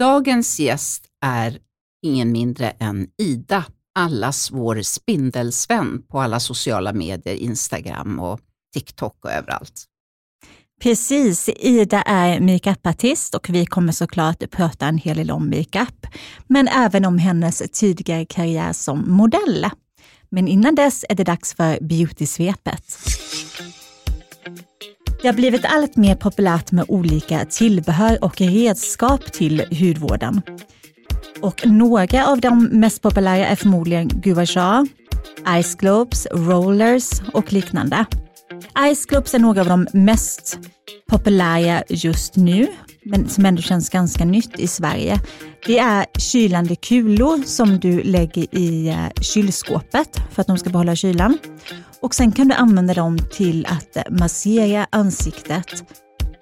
Dagens gäst är ingen mindre än Ida, allas vår spindelsvän på alla sociala medier, Instagram och TikTok och överallt. Precis, Ida är makeupartist och vi kommer såklart prata en hel del om makeup, men även om hennes tidigare karriär som modell. Men innan dess är det dags för beautysvepet. Det har blivit allt mer populärt med olika tillbehör och redskap till hudvården. Och några av de mest populära är förmodligen gua sha, ice globes, rollers och liknande. Ice globes är några av de mest populära just nu, men som ändå känns ganska nytt i Sverige. Det är kylande kulor som du lägger i eh, kylskåpet för att de ska behålla kylan. Och sen kan du använda dem till att eh, massera ansiktet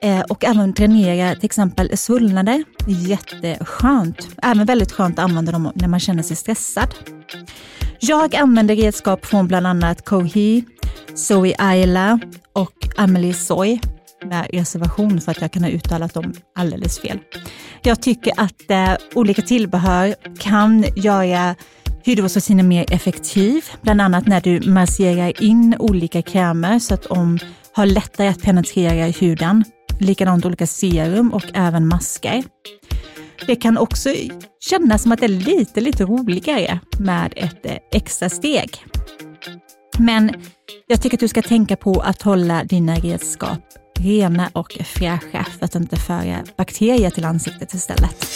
eh, och även dränera till exempel svullnader. Jätteskönt. Även väldigt skönt att använda dem när man känner sig stressad. Jag använder redskap från bland annat Kohi, Zoe Ayla och Amelie Soy med reservation för att jag kan ha uttalat dem alldeles fel. Jag tycker att eh, olika tillbehör kan göra hudvårdsrutinen mer effektiv, bland annat när du masserar in olika krämer så att de har lättare att penetrera huden. Likadant olika serum och även masker. Det kan också kännas som att det är lite, lite roligare med ett eh, extra steg. Men jag tycker att du ska tänka på att hålla dina redskap rena och fräscha för att inte föra bakterier till ansiktet istället.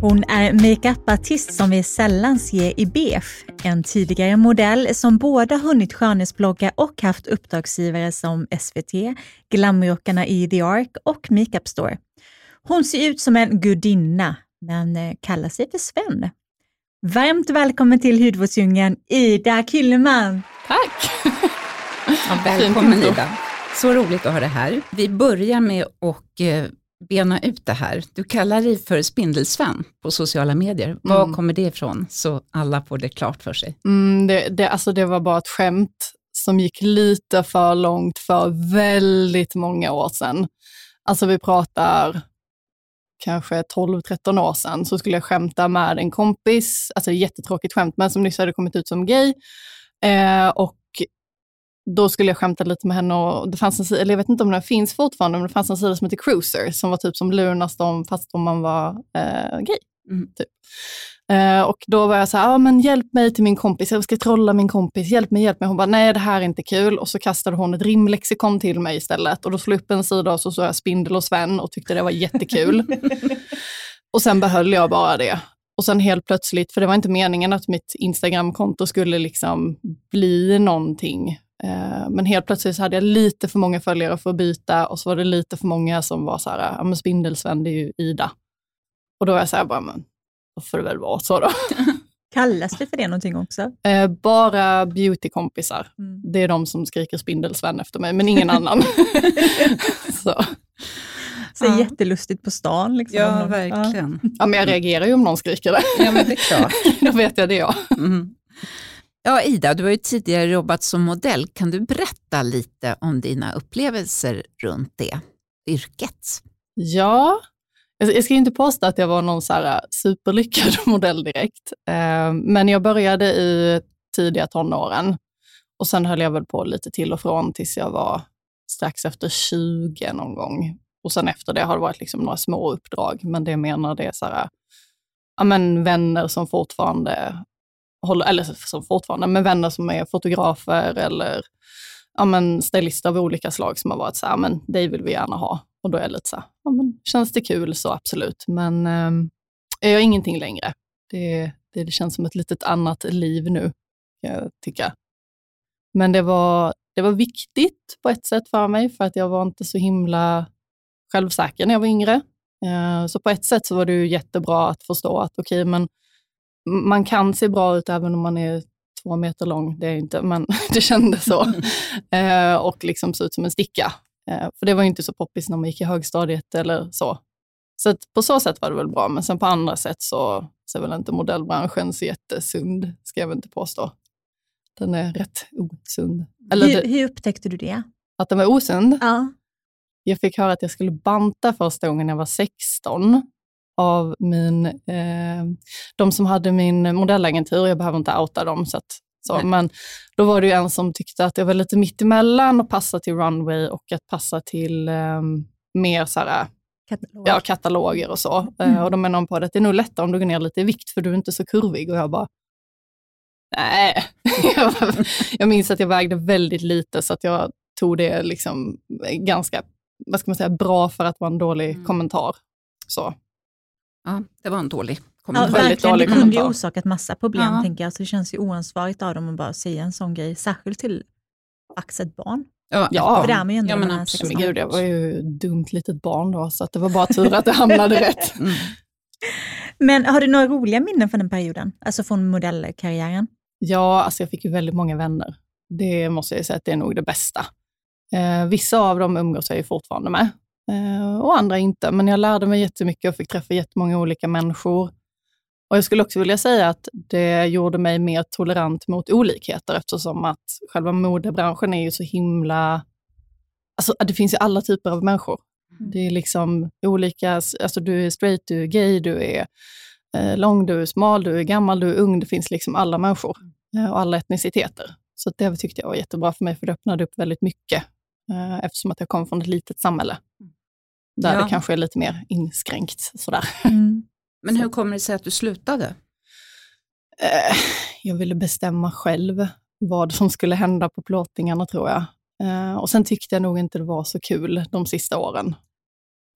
Hon är makeupartist som vi sällan ser i beige. En tidigare modell som både hunnit skönhetsblogga och haft uppdragsgivare som SVT, Glamrockarna i The Ark och Makeup Store. Hon ser ut som en gudinna, men eh, kallar sig för Sven. Varmt välkommen till Hudvårdsdjungeln, Ida Kyllman. Tack! Ja, välkommen Ida. Så roligt att ha det här. Vi börjar med att eh, bena ut det här. Du kallar dig för Spindelsvän på sociala medier. Mm. Var kommer det ifrån? Så alla får det klart för sig. Mm, det, det, alltså det var bara ett skämt som gick lite för långt för väldigt många år sedan. Alltså vi pratar kanske 12-13 år sedan så skulle jag skämta med en kompis, alltså jättetråkigt skämt, men som nyss hade kommit ut som gay. Eh, och då skulle jag skämta lite med henne och det fanns en sida, eller jag vet inte om den finns fortfarande, men det fanns en sida som heter Cruiser som var typ som Lunarstorm fast om man var eh, gay. Mm. Typ. Eh, och då var jag så här, ah, men hjälp mig till min kompis, jag ska trolla min kompis, hjälp mig, hjälp mig. Hon bara, nej det här är inte kul. Och så kastade hon ett rimlexikon till mig istället. Och då slog jag upp en sida och så såg jag Spindel och Sven och tyckte det var jättekul. och sen behöll jag bara det. Och sen helt plötsligt, för det var inte meningen att mitt Instagramkonto skulle liksom bli någonting. Eh, men helt plötsligt så hade jag lite för många följare för att byta och så var det lite för många som var så här, ja men Spindelsven det är ju Ida. Och då var jag så här, bara, men får det väl vara så då. Kallas det för det någonting också? Eh, bara beautykompisar. Mm. Det är de som skriker spindelsvän efter mig, men ingen annan. så. Så ja. jättelustigt på stan. Liksom, ja, verkligen. Ja. ja. men jag reagerar ju om någon skriker det. Ja, men det är klart. då vet jag det ja. Mm. Ja, Ida, du har ju tidigare jobbat som modell. Kan du berätta lite om dina upplevelser runt det yrket? Ja, Alltså, jag ska inte påstå att jag var någon så här äh, superlyckad modell direkt, eh, men jag började i tidiga tonåren och sen höll jag väl på lite till och från tills jag var strax efter 20 någon gång. Och sen efter det har det varit liksom några små uppdrag, men det jag menar det är så här, äh, ja, men vänner som fortfarande håller, eller som fortfarande, men vänner som är fotografer eller ja, men stylister av olika slag som har varit så här, men dig vill vi gärna ha. Och då är jag lite så här, ja, men känns det kul så absolut, men eh, jag gör ingenting längre. Det, det, det, känns som ett litet annat liv nu, kan jag tycka. Men det var, det var viktigt på ett sätt för mig, för att jag var inte så himla självsäker när jag var yngre. Eh, så på ett sätt så var det ju jättebra att förstå att okej, okay, men man kan se bra ut även om man är två meter lång, det är inte, men det kändes så. eh, och liksom se ut som en sticka. Eh, för det var inte så poppis när man gick i högstadiet eller så. Så på så sätt var det väl bra, men sen på andra sätt så, så är väl inte modellbranschen så jättesund, ska jag väl inte påstå. Den är rätt osund. Eller hur, det, hur upptäckte du det? att den var osund. Ja. Jag fick höra att jag skulle banta första gången jag var 16 av min, eh, de som hade min modellagentur. Jag behöver inte outa dem. Så att, så. Nej. Men då var det ju en som tyckte att jag var lite mittemellan och passa till runway och att passa till eh, mer så här, Katalog. ja, kataloger och så. Mm. Eh, och då menade hon på det att det är nog lättare om du går ner lite i vikt för du är inte så kurvig. Och jag bara, nej. Jag minns att jag vägde väldigt lite så att jag tog det liksom ganska, vad ska man säga, bra för att vara en dålig Mm. kommentar. Så. Ja, det var en dålig Ja, kommentar. väldigt verkligen. Det dålig kunde ju orsakat massa problem, Ja. tänker jag. Så det känns ju oansvarigt av dem att bara säga en sån grej, särskilt till faktiskt ett barn. Ja, Ja, För det är man ju ändå ja, men absolut. 16. Men gud, jag var ju dumt litet barn då, så att det var bara tur att det hamnade rätt. Mm. Men har du några roliga minnen från den perioden? Alltså från modellkarriären? Ja, alltså jag fick ju väldigt många vänner. Det måste jag säga att det är nog det bästa. Eh, vissa av dem umgås jag ju fortfarande med eh, och andra inte. Men jag lärde mig jättemycket och fick träffa jättemånga olika människor. Och jag skulle också vilja säga att det gjorde mig mer tolerant mot olikheter eftersom att själva modebranschen är ju så himla... Alltså det finns ju alla typer av människor. Mm. Det är liksom olika, alltså du är straight, du är gay, du är eh, lång, du är smal, du är gammal, du är ung. Det finns liksom alla människor eh, och alla etniciteter. Så det tyckte jag var jättebra för mig, för det öppnade upp väldigt mycket eh, eftersom att jag kom från ett litet samhälle. Där Ja. det kanske är lite mer inskränkt. Sådär. Mm. Men hur kommer det sig att du slutade? Eh, jag ville bestämma själv vad som skulle hända på plåtningarna tror jag. Eh, och sen tyckte jag nog inte det var så kul de sista åren.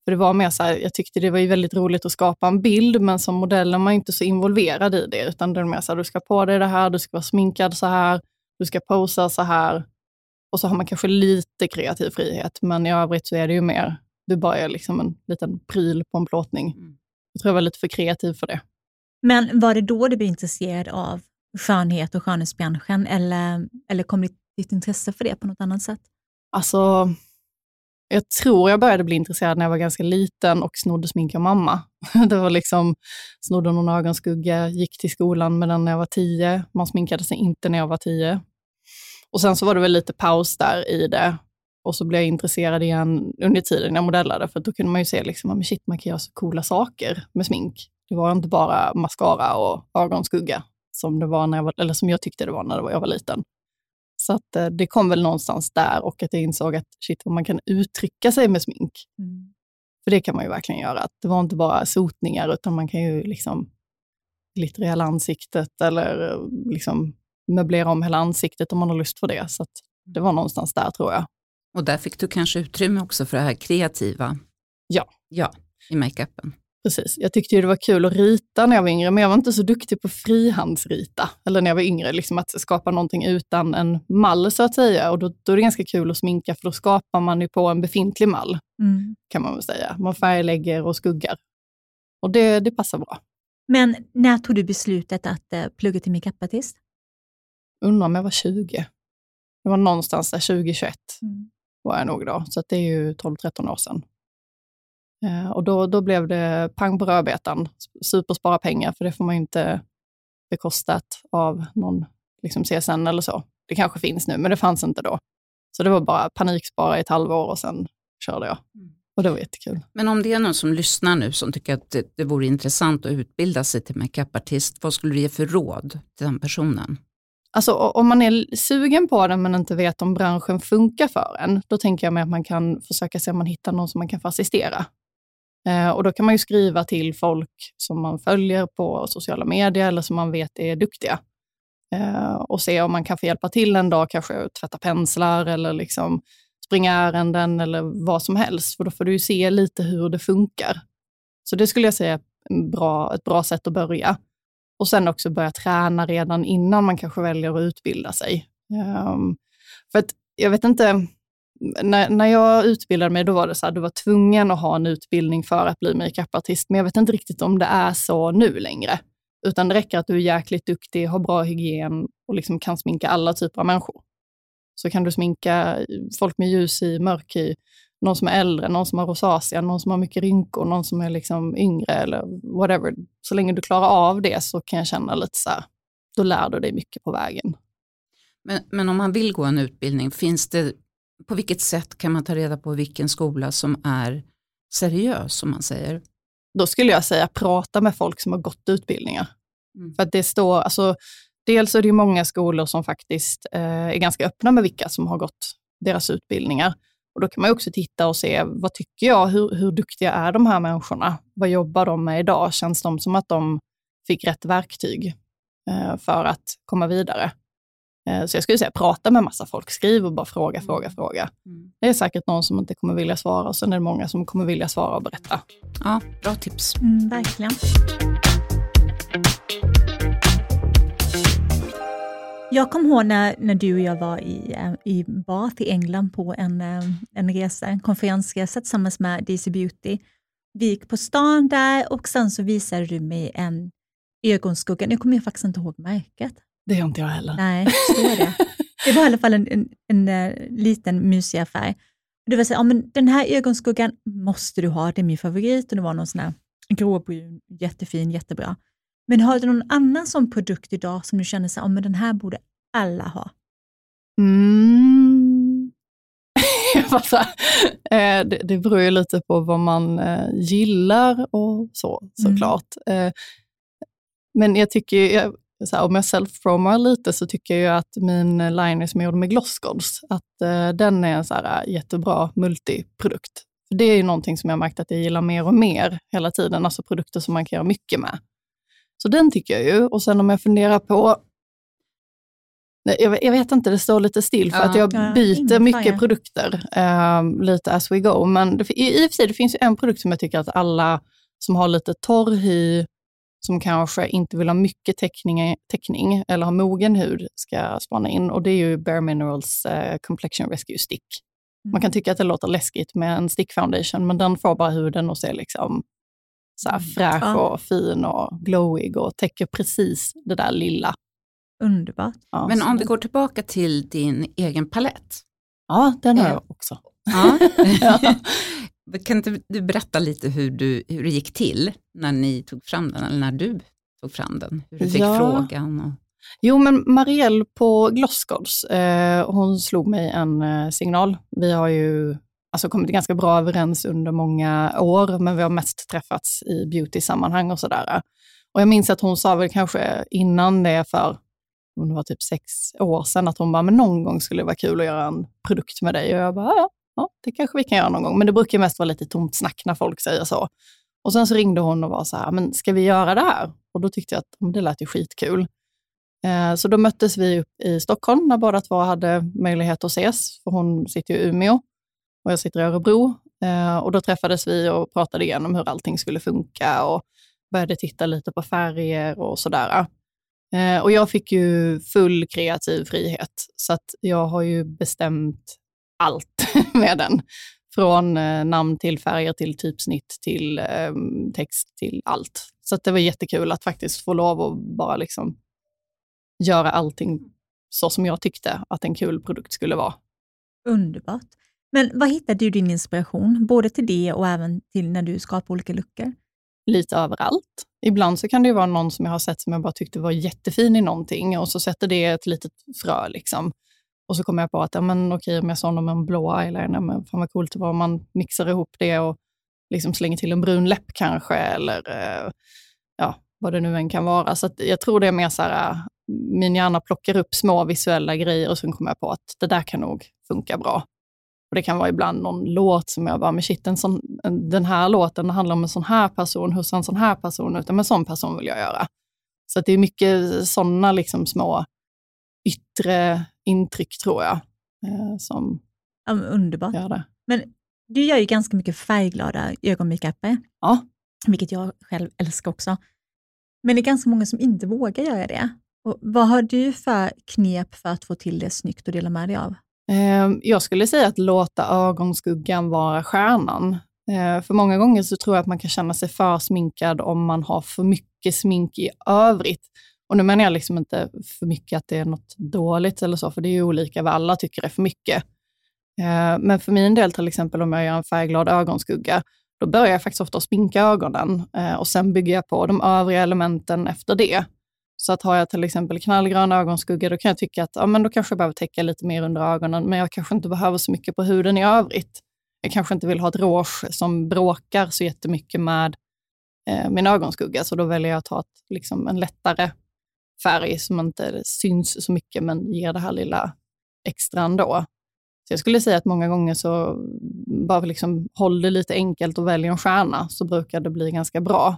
För det var mer så här, jag tyckte det var ju väldigt roligt att skapa en bild, men som modell är man inte så involverad i det, utan det är mer så här, du ska på dig det här, du ska vara sminkad så här, du ska posa så här. Och så har man kanske lite kreativ frihet, men i övrigt så är det ju mer, du bara är liksom en liten pryl på en plåtning. Mm. Jag tror jag var lite för kreativ för det. Men var det då du blev intresserad av skönhet och skönhetsbranschen eller, eller kom ditt, ditt intresse för det på något annat sätt? Alltså, jag tror jag började bli intresserad när jag var ganska liten och snodde smink av mamma. Det var liksom, snodde någon ögonskugga, gick till skolan med den när jag var tio. Man sminkade sig inte när jag var tio. Och sen så var det väl lite paus där i det. Och så blev jag intresserad igen under tiden jag modellade, för då kunde man ju se liksom, men shit, man kan göra så coola saker med smink. Det var inte bara mascara och ögonskugga som, det var när jag var, eller som jag tyckte det var när jag var liten. Så att, eh, det kom väl någonstans där och att jag insåg att shit, vad man kan uttrycka sig med smink. För det kan man ju verkligen göra. Att det var inte bara sotningar, utan man kan ju liksom glittra i hela ansiktet eller eh, liksom möblera om hela ansiktet om man har lust för det. Så det var någonstans där tror jag. Och där fick du kanske utrymme också för det här kreativa. Ja. Ja, i makeupen. Precis. Jag tyckte ju det var kul att rita när jag var yngre, men jag var inte så duktig på frihandsrita. Eller när jag var yngre, liksom att skapa någonting utan en mall så att säga. Och då, då är det ganska kul att sminka, för då skapar man ju på en befintlig mall, Mm. kan man väl säga. Man färglägger och skuggar. Och det, det passar bra. Men när tog du beslutet att eh, plugga till makeupartist? Undrar om jag var 20. Det var någonstans där 2021 var jag nog då, så det är ju 12-13 år sedan. Eh, och då, då blev det pang på rödbetan, superspara pengar, för det får man ju inte bekostat av någon liksom CSN eller så. Det kanske finns nu, men det fanns inte då. Så det var bara panikspara i ett halvår och sen körde jag. Mm. Och det var jättekul. Men om det är någon som lyssnar nu som tycker att det, det vore intressant att utbilda sig till makeupartist, vad skulle du ge för råd till den personen? Alltså om man är sugen på det men inte vet om branschen funkar för en, då tänker jag mig att man kan försöka se om man hittar någon som man kan få assistera. Eh, och då kan man ju skriva till folk som man följer på sociala medier eller som man vet är duktiga. Eh, och se om man kan få hjälpa till en dag, kanske tvätta penslar eller liksom springa ärenden eller vad som helst. För då får du ju se lite hur det funkar. Så det skulle jag säga är bra, ett bra sätt att börja. Och sen också börja träna redan innan man kanske väljer att utbilda sig. Um, för att jag vet inte, när, när jag utbildade mig då var det så här, du var tvungen att ha en utbildning för att bli makeupartist, men jag vet inte riktigt om det är så nu längre. Utan det räcker att du är jäkligt duktig, har bra hygien och liksom kan sminka alla typer av människor. Så kan du sminka folk med ljus i, mörk i, någon som är äldre, någon som har rosacea, någon som har mycket rynkor, någon som är liksom yngre eller whatever. Så länge du klarar av det så kan jag känna lite så här, då lär du dig mycket på vägen. Men, men om man vill gå en utbildning, finns det, på vilket sätt kan man ta reda på vilken skola som är seriös, som man säger? Då skulle jag säga prata med folk som har gått utbildningar. Mm. För att det står, alltså, dels är det många skolor som faktiskt eh, är ganska öppna med vilka som har gått deras utbildningar. Och Då kan man också titta och se, vad tycker jag? Hur, hur duktiga är de här människorna? Vad jobbar de med idag? Känns de som att de fick rätt verktyg eh, för att komma vidare? Eh, så jag skulle säga prata med massa folk, skriv och bara fråga, mm. fråga, fråga. Mm. Det är säkert någon som inte kommer vilja svara och sen är det många som kommer vilja svara och berätta. Ja, bra tips. Mm, verkligen. Jag kommer ihåg när, när du och jag var i, eh, i Bath i England på en, eh, en resa, en konferensresa tillsammans med DC Beauty. Vi gick på stan där och sen så visade du mig en ögonskugga. Nu kommer jag faktiskt inte ihåg märket. Det gör inte jag heller. Nej, förstår det. Det var i alla fall en, en, en, en eh, liten mysig affär. Du var så, ja, men den här ögonskuggan måste du ha, det är min favorit. Och det var någon sån här gråbrun, jättefin, jättebra. Men har du någon annan sån produkt idag som du känner att ja, den här borde alla ha? Mm. Eh, det, det beror ju lite på vad man eh, gillar och så såklart. Mm. Men jag tycker, jag, så här, om jag self-promar lite så tycker jag att min liner som jag gjorde med Glossgods, att den är en så här, jättebra multiprodukt. det är ju någonting som jag märkt att jag gillar mer och mer hela tiden, alltså produkter som man kan göra mycket med. Så den tycker jag ju. Och sen om jag funderar på Nej, jag, vet inte, det står lite still för ja, att jag byter ja, mycket produkter uh, lite as we go. Men det, i, i och för sig, det finns ju en produkt som jag tycker att alla som har lite torr hy, som kanske inte vill ha mycket täckning, täckning eller har mogen hud ska spana in. Och det är ju Bare Minerals uh, Complexion Rescue Stick. Man kan mm. tycka att det låter läskigt med en stick foundation, men den får bara huden att se liksom så här mm. fräsch ja. och fin och glowig och täcker precis det där lilla. Underbart. Ja, Men om vi går tillbaka till din egen palett. Ja, den har jag också. Ja. kan inte du berätta lite hur, du, hur det gick till när ni tog fram den, eller när du tog fram den? Hur du fick ja. frågan? Och... Jo, men Marielle på Glossgods, eh, hon slog mig en eh, signal. Vi har ju alltså kommit ganska bra överens under många år, men vi har mest träffats i beauty-sammanhang och sådär. Och jag minns att hon sa väl kanske innan det för, om det var typ sex år sedan, att hon bara, men någon gång skulle det vara kul att göra en produkt med dig. Och jag bara, ja, ja, det kanske vi kan göra någon gång. Men det brukar mest vara lite tomt snack när folk säger så. Och sen så ringde hon och var så här, men ska vi göra det här? Och då tyckte jag att det lät ju skitkul. Eh, så då möttes vi upp i Stockholm när båda två hade möjlighet att ses, för hon sitter i Umeå och jag sitter i Örebro. Eh, och då träffades vi och pratade igenom hur allting skulle funka och började titta lite på färger och sådär. Eh, och jag fick ju full kreativ frihet, så att jag har ju bestämt allt med den. Från eh, namn till färger till typsnitt till ehm, text till allt. Så det var jättekul att faktiskt få lov att bara liksom göra allting så som jag tyckte att en kul produkt skulle vara. Underbart. Men vad hittar du din inspiration, både till det och även till när du skapar olika luckor? Lite överallt. Ibland så kan det vara någon som jag har sett som jag bara tyckte var jättefin i någonting och så sätter det ett litet frö. Liksom. Och så kommer jag på att, ja, men okej, om jag sa om en blå eyeliner, men fan vad coolt det var om man mixar ihop det och liksom slänger till en brun läpp kanske, eller eh, ja, vad det nu än kan vara. Så jag tror det är mer så här, äh, min hjärna plockar upp små visuella grejer och sen kommer jag på att det där kan nog funka bra. Och Det kan vara ibland någon låt som jag bara, men shit, en sån, den här låten handlar om en sån här person, hur ser en sån här person ut? Men en sån person vill jag göra. Så det är mycket sådana liksom små yttre intryck tror jag. Eh, som ja, underbart. Gör det. Men du gör ju ganska mycket färgglada ögonmakeuper, ja. vilket jag själv älskar också. Men det är ganska många som inte vågar göra det. Och vad har du för knep för att få till det snyggt och dela med dig av? Ehm, jag skulle säga att låta ögonskuggan vara stjärnan. Ehm, för många gånger så tror jag att man kan känna sig för sminkad om man har för mycket smink i övrigt. Och nu menar jag liksom inte för mycket att det är något dåligt eller så, för det är ju olika vad alla tycker är för mycket. Ehm, men för min del, till exempel om jag gör en färgglad ögonskugga, då börjar jag faktiskt ofta att sminka ögonen eh, och sen bygger jag på de övriga elementen efter det. Så att har jag till exempel knallgrön ögonskugga, då kan jag tycka att ja, men då kanske jag behöver täcka lite mer under ögonen, men jag kanske inte behöver så mycket på huden i övrigt. Jag kanske inte vill ha ett rouge som bråkar så jättemycket med eh, min ögonskugga, så då väljer jag att ta ett, liksom en lättare färg som inte syns så mycket, men ger det här lilla extra ändå. Så jag skulle säga att många gånger så bara liksom håll det lite enkelt och välj en stjärna, så brukar det bli ganska bra.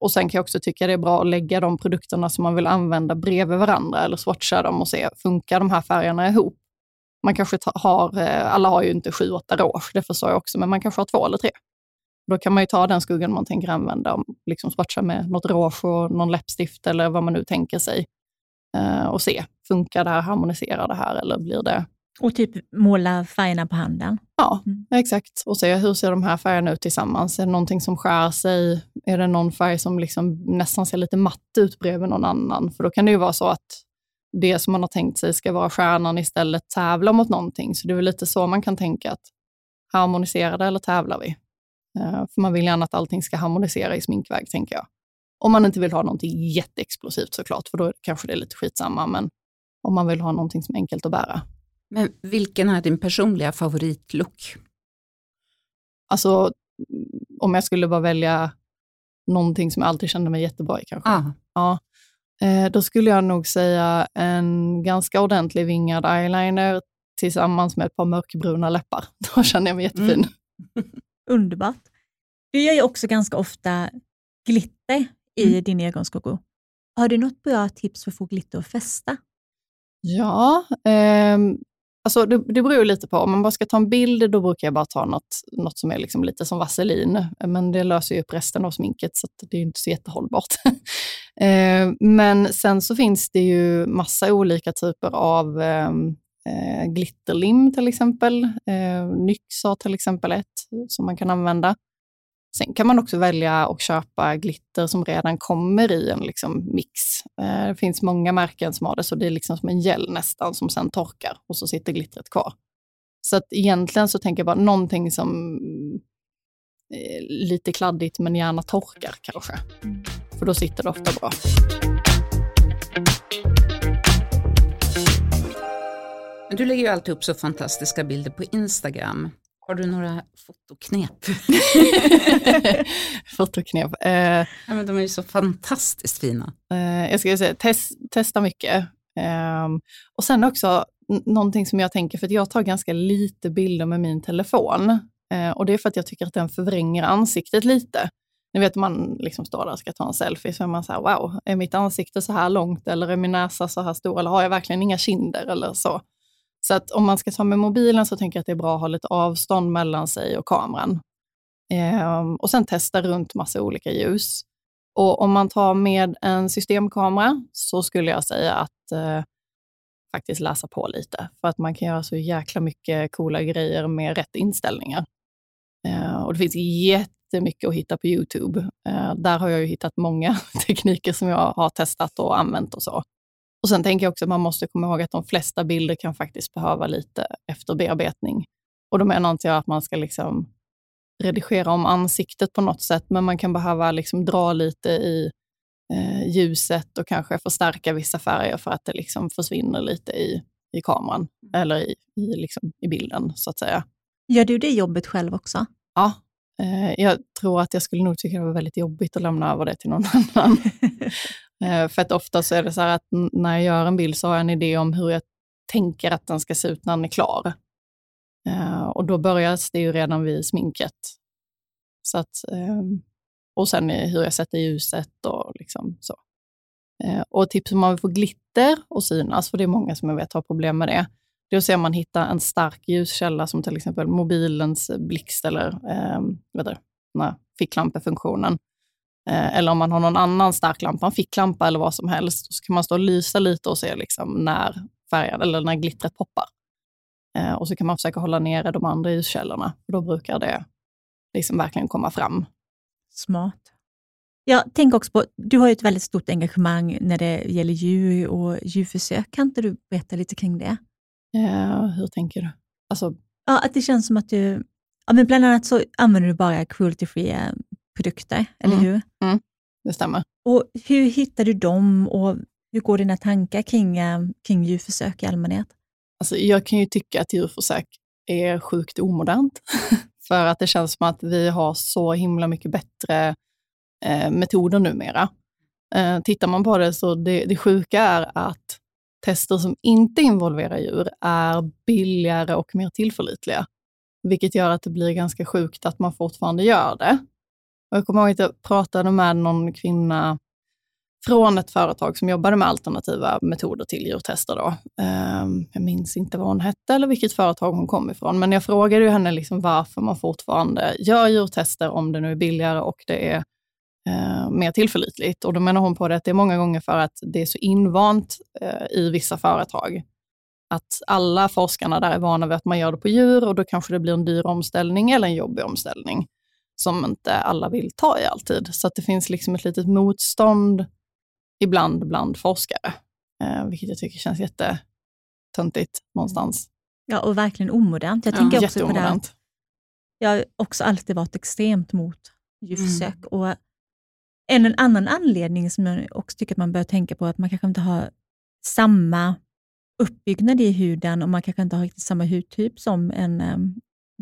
Och sen kan jag också tycka det är bra att lägga de produkterna som man vill använda bredvid varandra eller swatcha dem och se, funkar de här färgerna ihop? Man kanske har, eh, alla har ju inte sju, åtta rouge, det förstår jag också, men man kanske har två eller tre. Då kan man ju ta den skuggan man tänker använda och liksom swatcha med något rouge och någon läppstift eller vad man nu tänker sig. Eh, och se, funkar det här, harmoniserar det här eller blir det och typ måla färgerna på handen? Ja, mm. exakt. Och se hur ser de här färgerna ut tillsammans? Är det någonting som skär sig? Är det någon färg som liksom nästan ser lite matt ut bredvid någon annan? För då kan det ju vara så att det som man har tänkt sig ska vara stjärnan istället tävla mot någonting. Så det är väl lite så man kan tänka att harmoniserar det eller tävlar vi? Uh, för man vill gärna att allting ska harmonisera i sminkväg, tänker jag. Om man inte vill ha någonting jätteexplosivt såklart, för då kanske det är lite skitsamma. Men om man vill ha någonting som är enkelt att bära. Men vilken är din personliga favoritlook? Alltså, om jag skulle bara välja någonting som jag alltid kände mig jättebra i kanske. Ah. Ja. Eh, då skulle jag nog säga en ganska ordentlig vingad eyeliner tillsammans med ett par mörkbruna läppar. Då känner jag mig jättefin. Mm. Underbart. Du gör ju också ganska ofta glitter i mm. din ögonskugga. Har du något bra tips för att få glitter att fästa? Ja, eh, Alltså det, det beror lite på. Om man bara ska ta en bild, då brukar jag bara ta något, något som är liksom lite som vaselin. Men det löser ju upp resten av sminket, så det är inte så jättehållbart. eh, men sen så finns det ju massa olika typer av ehm, eh, glitterlim till exempel. Eh, Nyx har till exempel ett som man kan använda. Sen kan man också välja att köpa glitter som redan kommer i en liksom mix. Eh, det finns många märken som har det, så det är liksom som en gel nästan som sen torkar och så sitter glittret kvar. Så att egentligen så tänker jag bara någonting som är lite kladdigt men gärna torkar kanske. För då sitter det ofta bra. Du lägger ju alltid upp så fantastiska bilder på Instagram. Har du några fotoknep? fotoknep? Eh, ja, men de är ju så fantastiskt fina. Eh, jag ska säga, test, testa mycket. Eh, och sen också någonting som jag tänker, för att jag tar ganska lite bilder med min telefon. Eh, och det är för att jag tycker att den förvränger ansiktet lite. Ni vet man liksom står där och ska ta en selfie, så är man så här, wow, är mitt ansikte så här långt eller är min näsa så här stor eller har jag verkligen inga kinder eller så. Så att om man ska ta med mobilen så tänker jag att det är bra att ha lite avstånd mellan sig och kameran. Ehm, och sen testa runt massa olika ljus. Och om man tar med en systemkamera så skulle jag säga att eh, faktiskt läsa på lite. För att man kan göra så jäkla mycket coola grejer med rätt inställningar. Eh, och det finns jättemycket att hitta på YouTube. Eh, där har jag ju hittat många tekniker som jag har testat och använt och så. Och Sen tänker jag också att man måste komma ihåg att de flesta bilder kan faktiskt behöva lite efterbearbetning. Och då menar inte jag att man ska liksom redigera om ansiktet på något sätt, men man kan behöva liksom dra lite i eh, ljuset och kanske förstärka vissa färger för att det liksom försvinner lite i, i kameran, eller i, i, liksom, i bilden så att säga. Gör du det jobbet själv också? Ja, Eh, jag tror att jag skulle nog tycka det var väldigt jobbigt att lämna över det till någon annan. Eh, för att ofta så är det så här att när jag gör en bild så har jag en idé om hur jag tänker att den ska se ut när den är klar. Eh, och då börjar det ju redan vid sminket. Så att, ehm, och sen hur jag sätter ljuset och liksom så. Och tips om man vill få glitter och synas, för det är många som jag vet har problem med det, det är att se om man hittar en stark ljuskälla som till exempel mobilens blixt eller eh, vet du, ficklampefunktionen. Eh, eller om man har någon annan stark lampa, en ficklampa eller vad som helst, så kan man stå och lysa lite och se liksom när färgen eller när glittret poppar. Eh, och så kan man försöka hålla nere de andra ljuskällorna, Och då brukar det liksom verkligen komma fram. Smart. Jag tänker också på, du har ju ett väldigt stort engagemang när det gäller djur och djurförsök. Kan inte du berätta lite kring det? Ja, hur tänker du? Alltså... Ja, att det känns som att du, ja, men bland annat så använder du bara cruelty-free produkter, eller mm. hur? Mm. Det stämmer. Och hur hittar du dem och hur går dina tankar kring, eh, kring djurförsök i allmänhet? Alltså, jag kan ju tycka att djurförsök är sjukt omodernt. För att det känns som att vi har så himla mycket bättre eh, metoder numera. Eh, tittar man på det så det, det sjuka är att tester som inte involverar djur är billigare och mer tillförlitliga. Vilket gör att det blir ganska sjukt att man fortfarande gör det. Och jag kommer ihåg att jag pratade med någon kvinna från ett företag som jobbade med alternativa metoder till djurtester. Då. Ehm, jag minns inte vad hon hette eller vilket företag hon kom ifrån, men jag frågade ju henne liksom varför man fortfarande gör djurtester om det nu är billigare och det är eh, mer tillförlitligt. Och då menar hon på det att det är många gånger för att det är så invant eh, i vissa företag att alla forskarna där är vana vid att man gör det på djur och då kanske det blir en dyr omställning eller en jobbig omställning som inte alla vill ta i alltid. Så att det finns liksom ett litet motstånd ibland bland forskare, eh, vilket jag tycker känns jättetöntigt någonstans. Ja, och verkligen omodernt. Jag Ja, tänker också på det. här. Jag har också alltid varit extremt mot djurförsök. Mm. Och en, en annan anledning som jag också tycker att man bör tänka på är att man kanske inte har samma uppbyggnad i huden och man kanske inte har riktigt samma hudtyp som en um,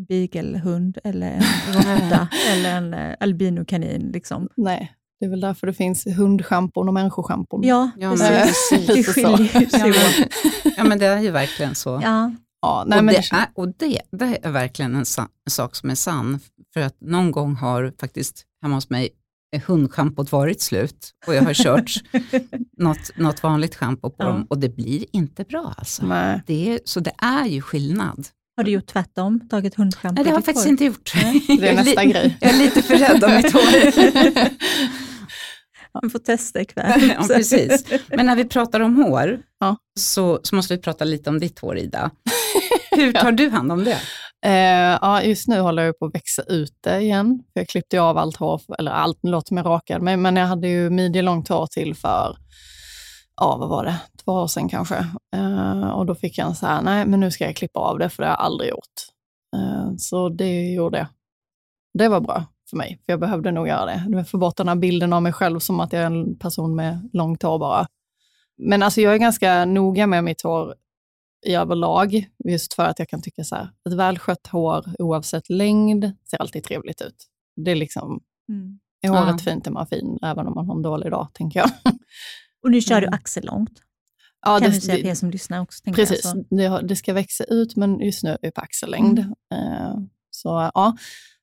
beaglehund eller en råtta eller en uh, albinokanin. Liksom. Nej, det är väl därför det finns hundschampon och människoschampon. Ja, Ja, precis. men precis. Det skiljer sig Ja, men, ja, men det är ju verkligen så. Ja, Ja, nej, och, men det det, är, och det, det är verkligen en, sa, en sak som är sann. För att någon gång har faktiskt hemma hos mig hundschampot varit slut och jag har kört något, något vanligt schampo på Ja. dem och det blir inte bra alltså. nej. Det är, så det är ju skillnad. har du gjort tvärtom? Tagit hundschampo Nej, det har jag faktiskt hår? inte gjort. Det är nästa grej. Jag är lite för rädd om mitt hår. Du får testa ikväll. ja, precis. Men när vi pratar om hår Ja. så, så måste vi prata lite om ditt hår Ida. Hur tar du hand om det? Eh, ja, just nu håller jag på att växa ut det igen. Jag klippte ju av allt hår, eller allt, nu låter som jag rakade mig, men jag hade ju midjelångt hår till för, ja vad var det, två år sedan kanske. Eh, och då fick jag en så här, nej men nu ska jag klippa av det, för det har jag aldrig gjort. Eh, så det gjorde jag. Det var bra för mig, för jag behövde nog göra det. Få bort den här bilden av mig själv som att jag är en person med långt hår bara. Men alltså jag är ganska noga med mitt hår i överlag, just för att jag kan tycka så här, ett välskött hår oavsett längd ser alltid trevligt ut. Det är liksom, Mm. är håret Ja. fint är man fin, även om man har en dålig dag, tänker jag. Och nu kör du Mm. axellångt. Ja, kan det, du säga för er som lyssnar också. jag. precis, Så, det, det ska växa ut, men just nu är det på axellängd. Mm. Eh, så ja,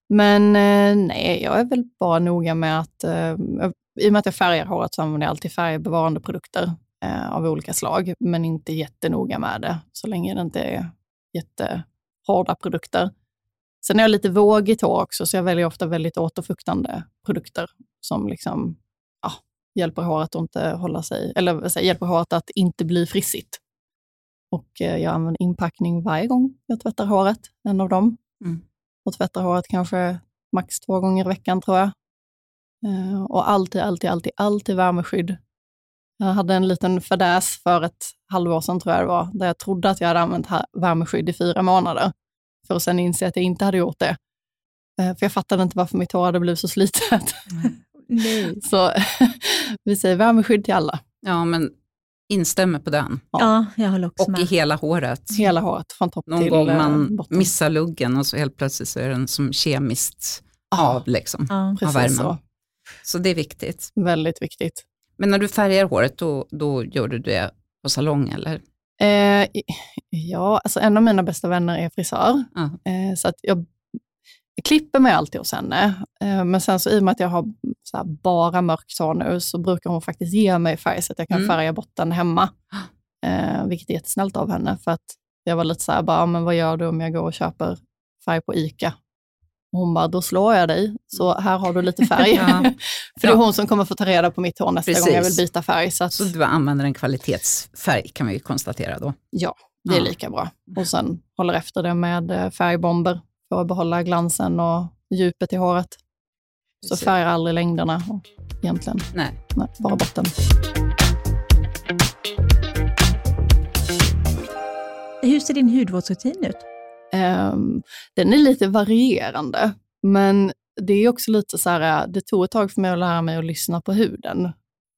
men eh, nej, jag är väl bara noga med att, eh, jag- i och med att jag färgar håret så använder jag alltid färgbevarande produkter eh, av olika slag, men inte jättenoga med det, så länge det inte är jättehårda produkter. Sen är jag lite vågigt hår också, så jag väljer ofta väldigt återfuktande produkter som liksom, ja, hjälper håret att inte hålla sig, eller hjälper håret att inte bli frissigt. Och eh, jag använder inpackning varje gång jag tvättar håret, en av dem. Mm. Och tvättar håret kanske max två gånger i veckan tror jag. Eh, och alltid, alltid, alltid, alltid värmeskydd. Jag hade en liten fadäs för ett halvår sedan tror jag det var, där jag trodde att jag hade använt värmeskydd i fyra månader. För att sen inse att jag inte hade gjort det. Eh, För jag fattade inte varför mitt hår hade blivit så slitet. nej. Så vi säger värmeskydd till alla. Ja, men instämmer på den. Ja, jag håller också Och i med. hela håret. Hela håret, från topp Någon till gång eh, man botten. missar luggen och så helt plötsligt så är den som kemiskt av. Liksom. Ja. av Precis värmen. så. Så det är viktigt. Väldigt viktigt. Men när du färgar håret, då, då gör du det på salong eller? Eh, ja, alltså en av mina bästa vänner är frisör. Ja. Eh, så att jag, klipper mig alltid hos henne. Eh, men sen så i och med att jag har bara mörkt hår nu så brukar hon faktiskt ge mig färg så att jag kan Mm. färga botten hemma. Eh, vilket är jättesnällt av henne. För att jag var lite så här, bara, "Ja, men vad gör du om jag går och köper färg på ICA? Hon bara, då slår jag dig, så här har du lite färg. Ja. För det är Ja. hon som kommer få ta reda på mitt hår nästa gång jag vill Precis. byta färg. Så, att, Så du använder en kvalitetsfärg kan vi konstatera då. ja, det är Ja. lika bra. Och sen håller efter det med eh, färgbomber för att behålla glansen och djupet i håret. Så Precis. färgar aldrig längderna egentligen. Nej. Nej, bara botten. Hur ser din hudvårdsrutin ut? Ehm, den är lite varierande, men det är också lite så här, eh, det tog ett tag för mig att lära mig att lyssna på huden.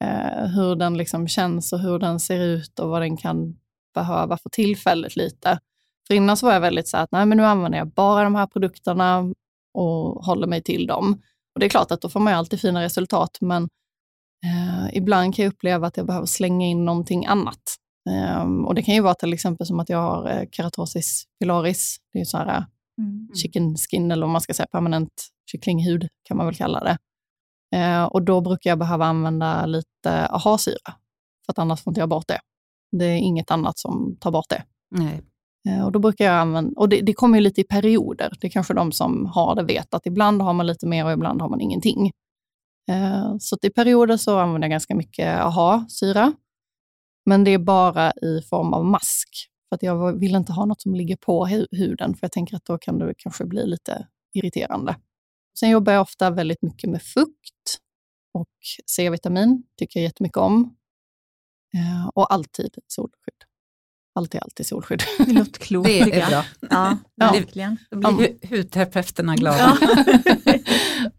Eh, hur den liksom känns och hur den ser ut och vad den kan behöva för tillfället lite. För innan så var jag väldigt så att nej, men nu använder jag bara de här produkterna och håller mig till dem. Och Det är klart att då får man alltid fina resultat, men eh, ibland kan jag uppleva att jag behöver slänga in någonting annat. Um, och Det kan ju vara till exempel som att jag har eh, keratosis pilaris. Det är så här mm. chicken skin, eller vad man ska säga, permanent kycklinghud kan man väl kalla det. Uh, och Då brukar jag behöva använda lite AHA-syra, för att annars får inte jag bort det. Det är inget annat som tar bort det. Nej. Uh, och då brukar jag använda, och det, det kommer ju lite i perioder. Det är kanske de som har det vet att ibland har man lite mer och ibland har man ingenting. Uh, så i perioder så använder jag ganska mycket AHA-syra. Men det är bara i form av mask. För att jag vill inte ha något som ligger på huden, för jag tänker att då kan det kanske bli lite irriterande. Sen jobbar jag ofta väldigt mycket med fukt och C-vitamin, tycker jag jättemycket om. Eh, och alltid solskydd. Alltid, alltid solskydd. Det låter klokt. Det är bra. Ja, verkligen. Då blir hudterapeuterna glada. Ja.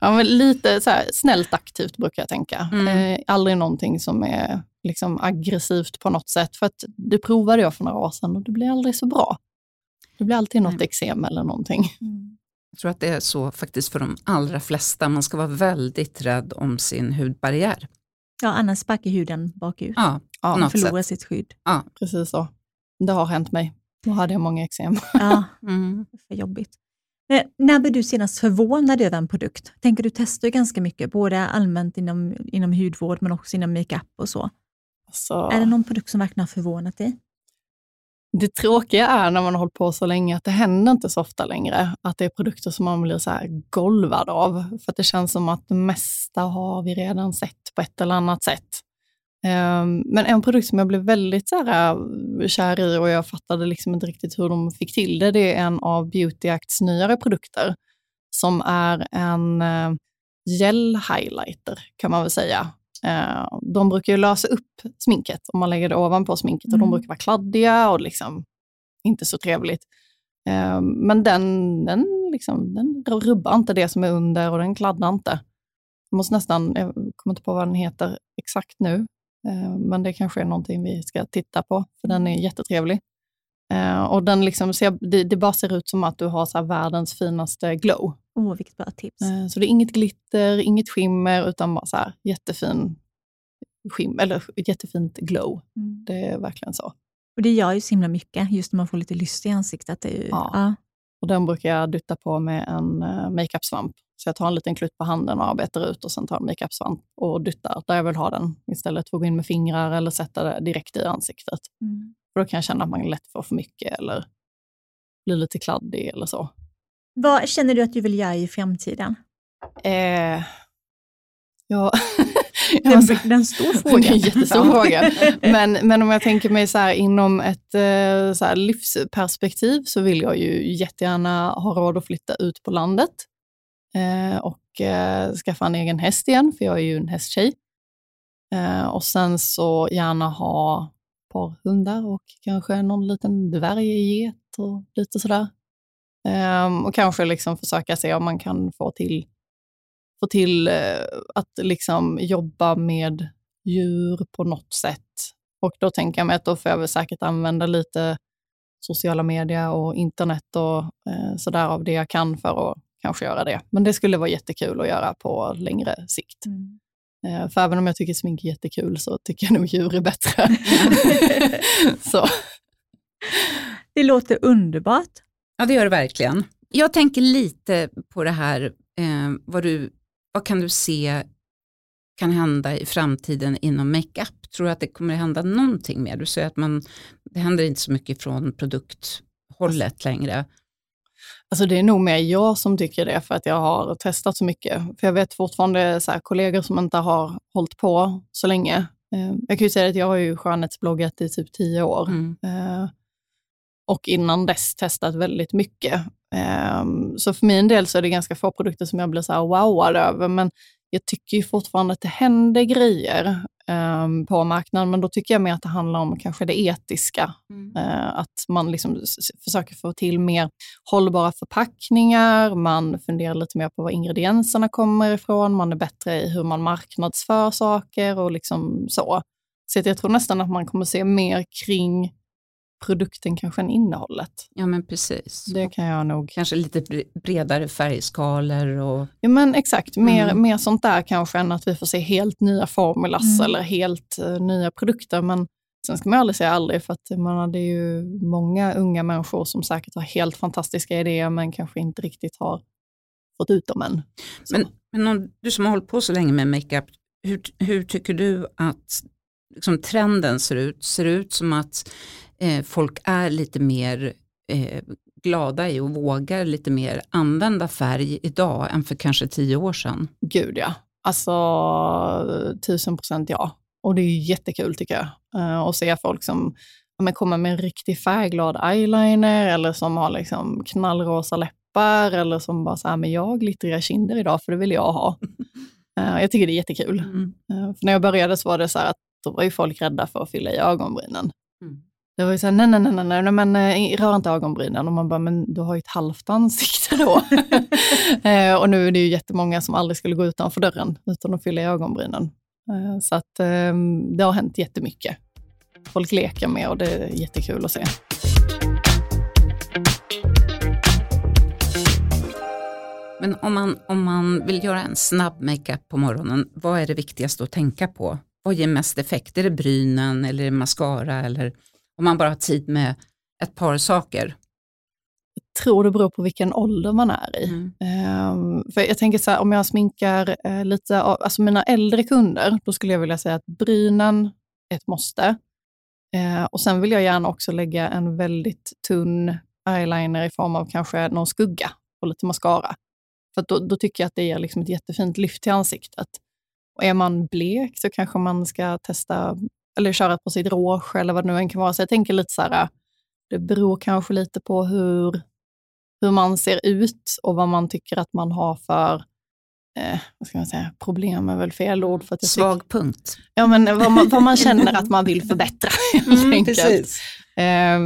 ja, men lite så här, snällt aktivt brukar jag tänka. Mm. Eh, aldrig någonting som är liksom aggressivt på något sätt. För att det provade jag för några år sedan och det blir aldrig så bra. Det blir alltid något eksem eller någonting. Mm. Jag tror att det är så faktiskt för de allra flesta. Man ska vara väldigt rädd om sin hudbarriär. Ja, annars sparkar huden bakut. Ja, ja, man förlorar sätt. sitt skydd. Ja. Precis så. Det har hänt mig. Då hade jag många eksem. Ja, mm. för jobbigt. Men när blev du senast förvånad över en produkt? Tänker du testar ju ganska mycket, både allmänt inom, inom hudvård men också inom makeup och så. Så... Är det någon produkt som verkligen har förvånat dig? Det tråkiga är när man har hållit på så länge att det händer inte så ofta längre att det är produkter som man blir så golvad av. För det känns som att det mesta har vi redan sett på ett eller annat sätt. Ehm, men en produkt som jag blev väldigt så här, äh, kär i och jag fattade liksom inte riktigt hur de fick till det, det är en av Beauty Acts nyare produkter som är en äh, gel highlighter kan man väl säga. Eh, de brukar ju lösa upp sminket om man lägger det ovanpå sminket och de mm. brukar vara kladdiga och liksom inte så trevligt. Eh, men den, den, liksom, den rubbar inte det som är under och den kladdar inte. Jag måste nästan, jag kommer inte på vad den heter exakt nu, eh, men det kanske är någonting vi ska titta på, för den är jättetrevlig. och den liksom ser, det, det bara ser ut som att du har så världens finaste glow. Oh, vilket bra tips. Eh, så det är inget glitter, inget skimmer, utan bara så här jättefin skim, eller jättefint glow. Mm. Det är verkligen så. Och det gör ju så himla mycket, just när man får lite lyst i ansiktet. Det ju, ja. ja. Och den brukar jag dutta på med en uh, makeup-svamp. Så jag tar en liten klutt på handen och arbetar ut och sen tar en makeup-svamp och duttar där jag vill ha den. Istället för att gå in med fingrar eller sätta det direkt i ansiktet. Mm. För då kan jag känna att man lätt får för mycket eller blir lite kladdig eller så. Vad känner du att du vill göra i framtiden? Eh, ja, det är en stor fråga. Det är en jättestor fråga. Men, men om jag tänker mig så här, inom ett eh, så här, livsperspektiv så vill jag ju jättegärna ha råd att flytta ut på landet eh, och eh, skaffa en egen häst igen, för jag är ju en hästtjej. Eh, och sen så gärna ha ett par hundar och kanske någon liten dvärgget och lite sådär. Um, och kanske liksom försöka se om man kan få till, få till uh, att liksom jobba med djur på något sätt. Och då tänker jag mig att då får jag väl säkert använda lite sociala medier och internet och uh, sådär av det jag kan för att kanske göra det. Men det skulle vara jättekul att göra på längre sikt. Mm. Uh, för även om jag tycker smink är jättekul så tycker jag nog djur är bättre. så. Det låter underbart. Ja, det gör det verkligen. Jag tänker lite på det här, eh, vad, du, vad kan du se kan hända i framtiden inom makeup? Tror du att det kommer att hända någonting mer? Du säger att man, det händer inte så mycket från produkthållet längre. Alltså det är nog mer jag som tycker det, för att jag har testat så mycket. För jag vet fortfarande så här, kollegor som inte har hållit på så länge. Eh, jag kan ju säga att jag har ju skönhetsbloggat i typ tio år. Mm. Och innan dess testat väldigt mycket. Um, så för min del så är det ganska få produkter som jag blir så här wowad över, men jag tycker ju fortfarande att det händer grejer. um, på marknaden, men då tycker jag mer att det handlar om kanske det etiska. Mm. Uh, att man liksom försöker få till mer hållbara förpackningar, man funderar lite mer på var ingredienserna kommer ifrån, man är bättre i hur man marknadsför saker och liksom så. Så jag tror nästan att man kommer se mer kring produkten kanske än innehållet. Ja men precis. Det kan jag nog. Kanske lite bredare färgskalor och... Ja men exakt, mer, mm. mer sånt där kanske än att vi får se helt nya formulas mm. eller helt uh, nya produkter. Men sen ska man aldrig säga aldrig för att man, det är ju många unga människor som säkert har helt fantastiska idéer men kanske inte riktigt har fått ut dem än. Men, men om, du som har hållit på så länge med makeup, hur, hur tycker du att liksom, trenden ser ut? Ser ut som att eh, folk är lite mer eh, glada i och vågar lite mer använda färg idag än för kanske tio år sedan? Gud ja, alltså tusen procent ja. Och det är jättekul tycker jag, uh, att se folk som ja, kommer med en riktigt färgglad eyeliner eller som har liksom knallrosa läppar eller som bara så här, men jag har glittriga kinder idag för det vill jag ha. Uh, jag tycker det är jättekul. Mm. Uh, för när jag började så var det så här att då var ju folk rädda för att fylla i ögonbrynen. Mm. Det var ju så här, nej, nej, nej, nej, nej men äh, rör inte ögonbrynen. Och man bara, men du har ju ett halvt ansikte då. eh, och nu är det ju jättemånga som aldrig skulle gå utanför dörren utan att fylla i ögonbrynen. Eh, så att eh, det har hänt jättemycket. Folk leker med och det är jättekul att se. Men om man, om man vill göra en snabb makeup på morgonen, vad är det viktigaste att tänka på? Vad ger mest effekt? Är det brynen eller det mascara eller om man bara har tid med ett par saker? Jag tror det beror på vilken ålder man är i. Mm. Um, för jag tänker så här, om jag sminkar uh, lite, alltså mina äldre kunder, då skulle jag vilja säga att brynen är ett måste. Uh, och sen vill jag gärna också lägga en väldigt tunn eyeliner i form av kanske någon skugga och lite mascara. För då, då, tycker jag att det ger liksom ett jättefint lyft till ansiktet. Och är man blek så kanske man ska testa eller köra på sitt rouge eller vad det nu än kan vara. Så jag tänker lite så här, det beror kanske lite på hur, hur man ser ut och vad man tycker att man har för eh, vad ska man säga, problem är väl fel ord. För att jag Svag tycker, punkt. Ja, men vad man, vad man känner att man vill förbättra. Mm, precis. Eh,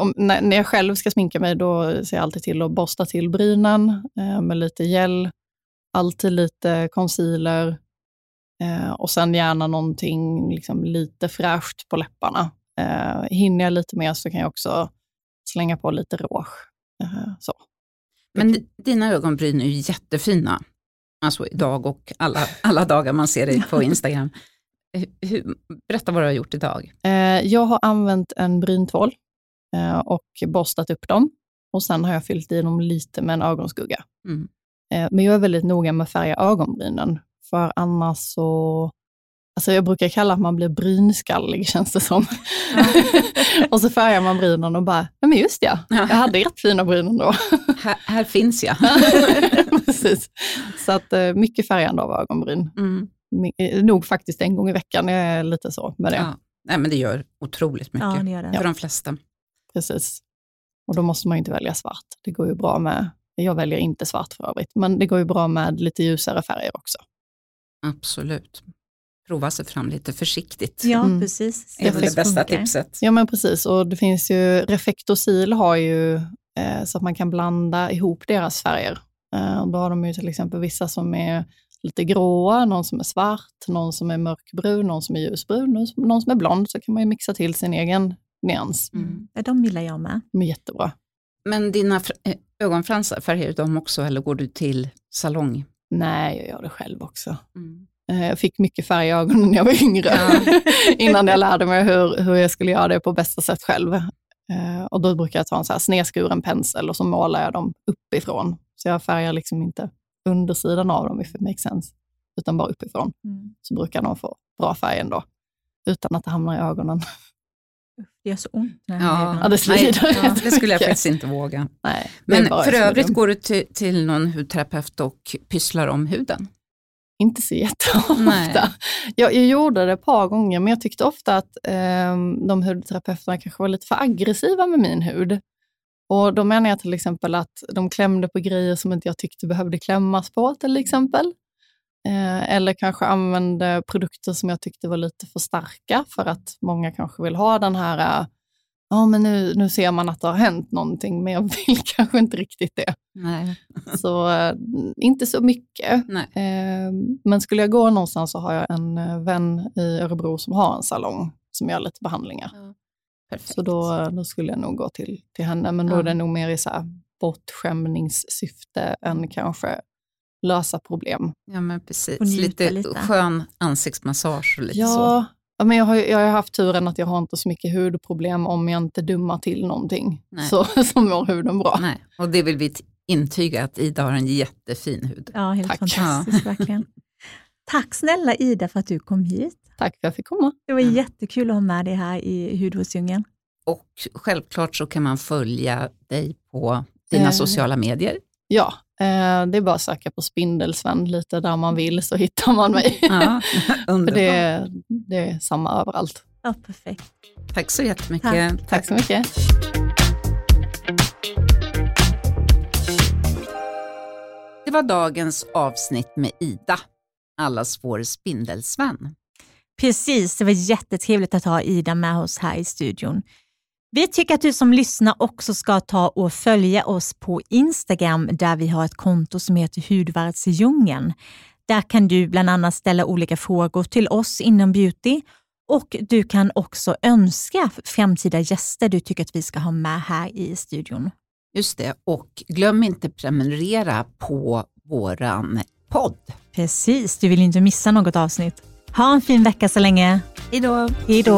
om, när, när, jag själv ska sminka mig, då ser jag alltid till att borsta till brynen eh, med lite gel, alltid lite concealer, Eh, och sen gärna någonting liksom lite fräscht på läpparna. Eh, hinner jag lite mer så kan jag också slänga på lite rouge. Eh, så. Men dina ögonbryn är ju jättefina, alltså idag och alla, alla dagar man ser dig på Instagram. Hur, berätta vad du har gjort idag. Eh, jag har använt en bryntvål eh, och borstat upp dem. Och sen har jag fyllt i dem lite med en ögonskugga. Mm. Eh, men jag är väldigt noga med att färga ögonbrynen, för annars så Alltså jag brukar kalla att man blir brynskallig känns det som. Ja. och så färgar man brynen och bara, ja men just ja, jag hade jättefina bryn då. här, här, finns jag. Precis. Så att eh, mycket färgande av ögonbryn. Mm. Eh, nog faktiskt en gång i veckan, jag är lite så med det. Ja. Nej, men det gör otroligt mycket ja, det gör det. för de flesta. Precis. Och då måste man inte välja svart. Det går ju bra med, jag väljer inte svart för övrigt, men det går ju bra med lite ljusare färger också. Absolut. Prova sig fram lite försiktigt. Ja, mm. precis. Det är väl det bästa tipset. Ja, men precis. Och det finns ju, Reflectosil har ju eh, så att man kan blanda ihop deras färger. Eh, då har de ju till exempel vissa som är lite gråa, någon som är svart, någon som är mörkbrun, någon som är ljusbrun, någon som är blond. Så kan man ju mixa till sin egen nyans. Mm. Ja, de gillar jag med. De är jättebra. Men dina eh, ögonfransar, färgar du dem också eller går du till salong? Nej, jag gör det själv också. Mm. Eh, jag fick mycket färg i ögonen när jag var yngre, ja. innan jag lärde mig hur, hur jag skulle göra det på bästa sätt själv. Eh, och då brukar jag ta en så här snedskuren pensel och så målar jag dem uppifrån. Så jag färgar liksom inte undersidan av dem, if it makes sense, utan bara uppifrån. Mm. Så brukar de få bra färg ändå, utan att det hamnar i ögonen. Det gör så ont. Ja, ja, det slider. Ja, det skulle jag faktiskt inte våga. Nej, Men för övrigt går du till, till någon hudterapeut och pysslar om huden? Inte så jätteofta. Jag, jag gjorde det ett par gånger, men jag tyckte ofta att eh, de hudterapeuterna kanske var lite för aggressiva med min hud. Och Då menar jag till exempel att de klämde på grejer som inte jag tyckte behövde klämmas på till exempel. Eh, eller kanske använde produkter som jag tyckte var lite för starka för att många kanske vill ha den här, ja men nu, nu ser man att det har hänt någonting, men jag vill kanske inte riktigt det. Nej. Så eh, inte så mycket. Nej. Eh, men skulle jag gå någonstans så har jag en eh, vän i Örebro som har en salong som gör lite behandlingar. Perfekt. Så då, då skulle jag nog gå till, till henne, men då Ja. är det nog mer i så här bortskämningssyfte än kanske lösa problem. Ja men precis, lite, lite. skön ansiktsmassage och lite så. Ja, ja, men jag har, jag har haft turen att jag har inte så mycket hudproblem om jag inte dummar till någonting. Nej. Så, så mår huden bra. Nej. Och det vill vi intyga att Ida har en jättefin hud. Ja, helt Tack. fantastiskt verkligen. Tack snälla Ida för att du kom hit. Tack för att jag fick komma. Det var Ja. jättekul att ha med dig här i Hudvårdsdjungeln. Och självklart så kan man följa dig på dina Eh. sociala medier. Ja, eh, det är bara att söka på Spindelsvän lite där man vill så hittar man mig. Ja, För det, det är samma överallt. Ja, perfekt. Tack så jättemycket. Tack så mycket. Det var dagens avsnitt med Ida, allas vår spindelsvän. Precis, det var jättetrevligt att ha Ida med oss här i studion. Vi tycker att du som lyssnar också ska ta och följa oss på Instagram där vi har ett konto som heter Hudvärdsdjungeln. Där kan du bland annat ställa olika frågor till oss inom beauty och du kan också önska framtida gäster du tycker att vi ska ha med här i studion. Just det, och glöm inte prenumerera på våran podd. Precis, du vill inte missa något avsnitt. Ha en fin vecka så länge. Hej då! Hej då!